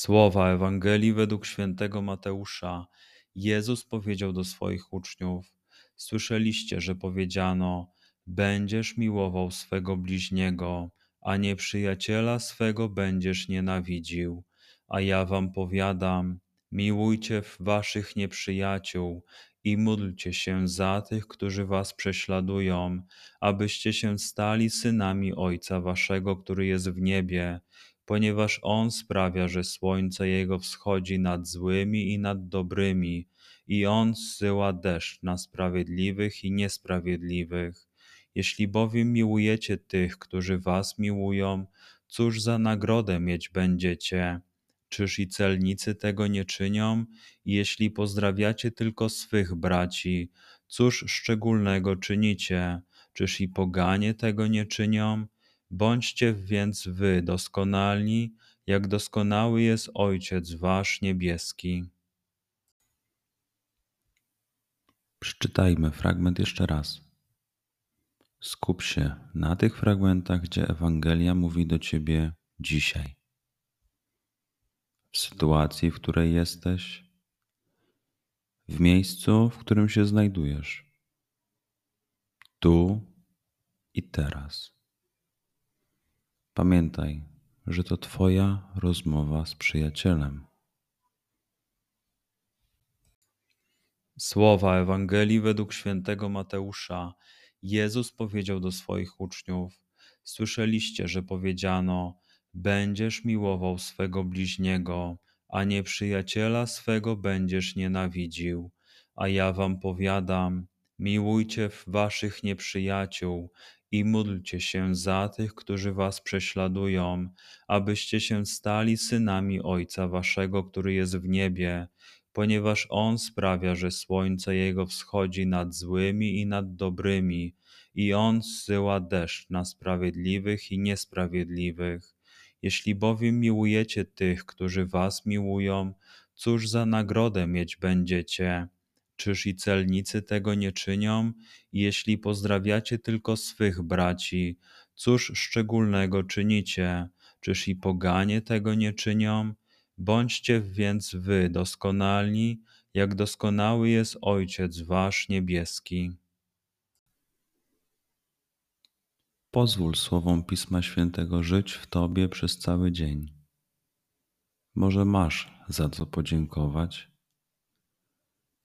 Słowa Ewangelii według świętego Mateusza. Jezus powiedział do swoich uczniów: Słyszeliście, że powiedziano: Będziesz miłował swego bliźniego, a nieprzyjaciela swego będziesz nienawidził. A ja wam powiadam: miłujcie waszych nieprzyjaciół i módlcie się za tych, którzy was prześladują, abyście się stali synami Ojca waszego, który jest w niebie, ponieważ On sprawia, że słońce Jego wschodzi nad złymi i nad dobrymi i On zsyła deszcz na sprawiedliwych i niesprawiedliwych. Jeśli bowiem miłujecie tych, którzy was miłują, cóż za nagrodę mieć będziecie? Czyż i celnicy tego nie czynią? Jeśli pozdrawiacie tylko swych braci, cóż szczególnego czynicie? Czyż i poganie tego nie czynią? Bądźcie więc wy doskonali, jak doskonały jest Ojciec Wasz niebieski. Przeczytajmy fragment jeszcze raz. Skup się na tych fragmentach, gdzie Ewangelia mówi do ciebie dzisiaj. W sytuacji, w której jesteś, w miejscu, w którym się znajdujesz, tu i teraz. Pamiętaj, że to Twoja rozmowa z przyjacielem. Słowa Ewangelii według świętego Mateusza. Jezus powiedział do swoich uczniów: Słyszeliście, że powiedziano: Będziesz miłował swego bliźniego, a nieprzyjaciela swego będziesz nienawidził. A ja wam powiadam: miłujcie waszych nieprzyjaciół i módlcie się za tych, którzy was prześladują, abyście się stali synami Ojca waszego, który jest w niebie ponieważ On sprawia, że słońce Jego wschodzi nad złymi i nad dobrymi, i On zsyła deszcz na sprawiedliwych i niesprawiedliwych. Jeśli bowiem miłujecie tych, którzy was miłują, cóż za nagrodę mieć będziecie? Czyż i celnicy tego nie czynią? Jeśli pozdrawiacie tylko swych braci, cóż szczególnego czynicie? Czyż i poganie tego nie czynią? Bądźcie więc wy doskonali, jak doskonały jest Ojciec Wasz niebieski. Pozwól słowom Pisma Świętego żyć w Tobie przez cały dzień. Może masz za co podziękować,